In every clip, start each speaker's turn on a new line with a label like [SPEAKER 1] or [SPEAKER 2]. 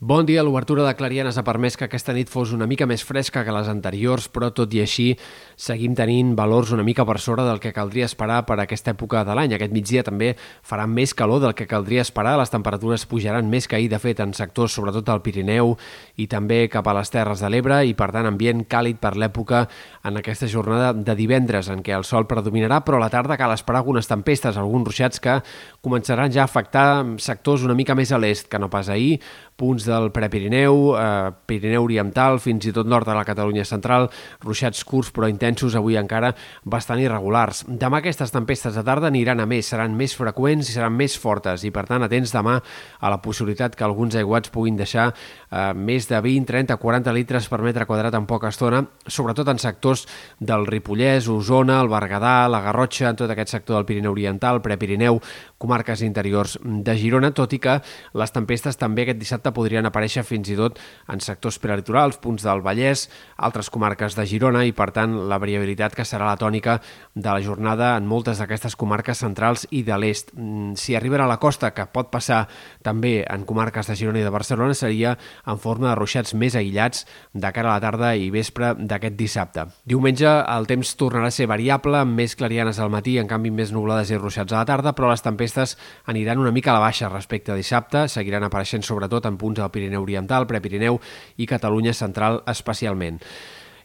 [SPEAKER 1] Bon dia. L'obertura de Clarianes ha permès que aquesta nit fos una mica més fresca que les anteriors, però tot i així seguim tenint valors una mica per sobre del que caldria esperar per a aquesta època de l'any. Aquest migdia també farà més calor del que caldria esperar. Les temperatures pujaran més que ahir, de fet, en sectors sobretot al Pirineu i també cap a les Terres de l'Ebre i, per tant, ambient càlid per l'època en aquesta jornada de divendres en què el sol predominarà, però a la tarda cal esperar algunes tempestes, alguns ruixats que començaran ja a afectar sectors una mica més a l'est que no pas ahir, punts del Prepirineu, eh, Pirineu Oriental, fins i tot nord de la Catalunya central, ruixats curts però intensos, avui encara bastant irregulars. Demà aquestes tempestes de tarda aniran a més, seran més freqüents i seran més fortes i per tant atents demà a la possibilitat que alguns aiguats puguin deixar eh, més de 20, 30, 40 litres per metre quadrat en poca estona, sobretot en sectors del Ripollès, Osona, el Berguedà, la Garrotxa, en tot aquest sector del Pirineu Oriental, Prepirineu, comarques interiors de Girona, tot i que les tempestes també aquest dissabte podrien aparèixer fins i tot en sectors prelitorals, punts del Vallès, altres comarques de Girona i, per tant, la variabilitat que serà la tònica de la jornada en moltes d'aquestes comarques centrals i de l'est. Mm, si arriben a la costa, que pot passar també en comarques de Girona i de Barcelona, seria en forma de ruixats més aïllats de cara a la tarda i vespre d'aquest dissabte. Diumenge el temps tornarà a ser variable, amb més clarianes al matí, en canvi més nublades i ruixats a la tarda, però les tempestes aniran una mica a la baixa respecte a dissabte, seguiran apareixent sobretot en punts del Pirineu Oriental, Prepirineu i Catalunya Central especialment.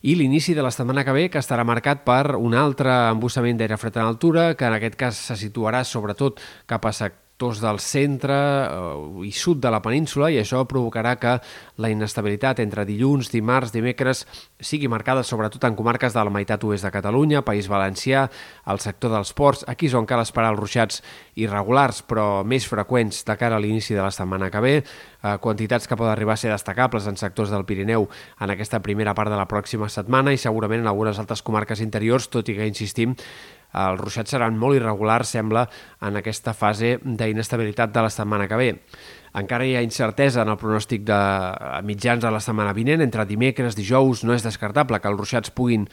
[SPEAKER 1] I l'inici de la setmana que ve, que estarà marcat per un altre embussament d'aire fred en altura, que en aquest cas se situarà sobretot cap a sectors del centre eh, i sud de la península i això provocarà que la inestabilitat entre dilluns, dimarts, dimecres sigui marcada sobretot en comarques de la meitat oest de Catalunya, País Valencià, el sector dels ports, aquí és on cal esperar els ruixats irregulars però més freqüents de cara a l'inici de la setmana que ve, eh, quantitats que poden arribar a ser destacables en sectors del Pirineu en aquesta primera part de la pròxima setmana i segurament en algunes altres comarques interiors, tot i que insistim els ruixats seran molt irregulars, sembla, en aquesta fase d'inestabilitat de la setmana que ve. Encara hi ha incertesa en el pronòstic de mitjans de la setmana vinent. Entre dimecres, dijous, no és descartable que els ruixats puguin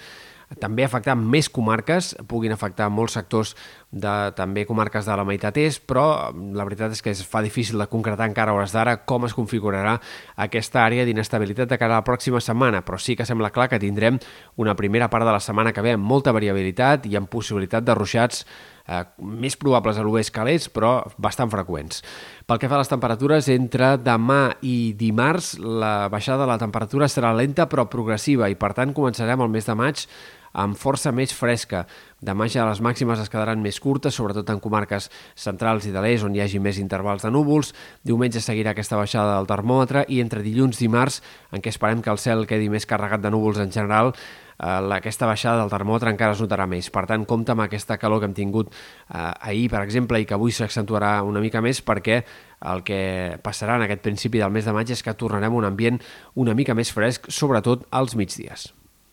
[SPEAKER 1] també afectar més comarques, puguin afectar molts sectors de també comarques de la meitat est, però la veritat és que es fa difícil de concretar encara hores d'ara com es configurarà aquesta àrea d'inestabilitat de cara a la pròxima setmana, però sí que sembla clar que tindrem una primera part de la setmana que ve amb molta variabilitat i amb possibilitat de ruixats eh, més probables a l'oest que a l'est, però bastant freqüents. Pel que fa a les temperatures, entre demà i dimarts la baixada de la temperatura serà lenta però progressiva i per tant començarem el mes de maig amb força més fresca. Demà ja les màximes es quedaran més curtes, sobretot en comarques centrals i de l'est, on hi hagi més intervals de núvols. Diumenge seguirà aquesta baixada del termòmetre i entre dilluns i dimarts, en què esperem que el cel quedi més carregat de núvols en general, eh, aquesta baixada del termòmetre encara es notarà més. Per tant, compta amb aquesta calor que hem tingut eh, ahir, per exemple, i que avui s'accentuarà una mica més perquè el que passarà en aquest principi del mes de maig és que tornarem un ambient una mica més fresc, sobretot als migdies.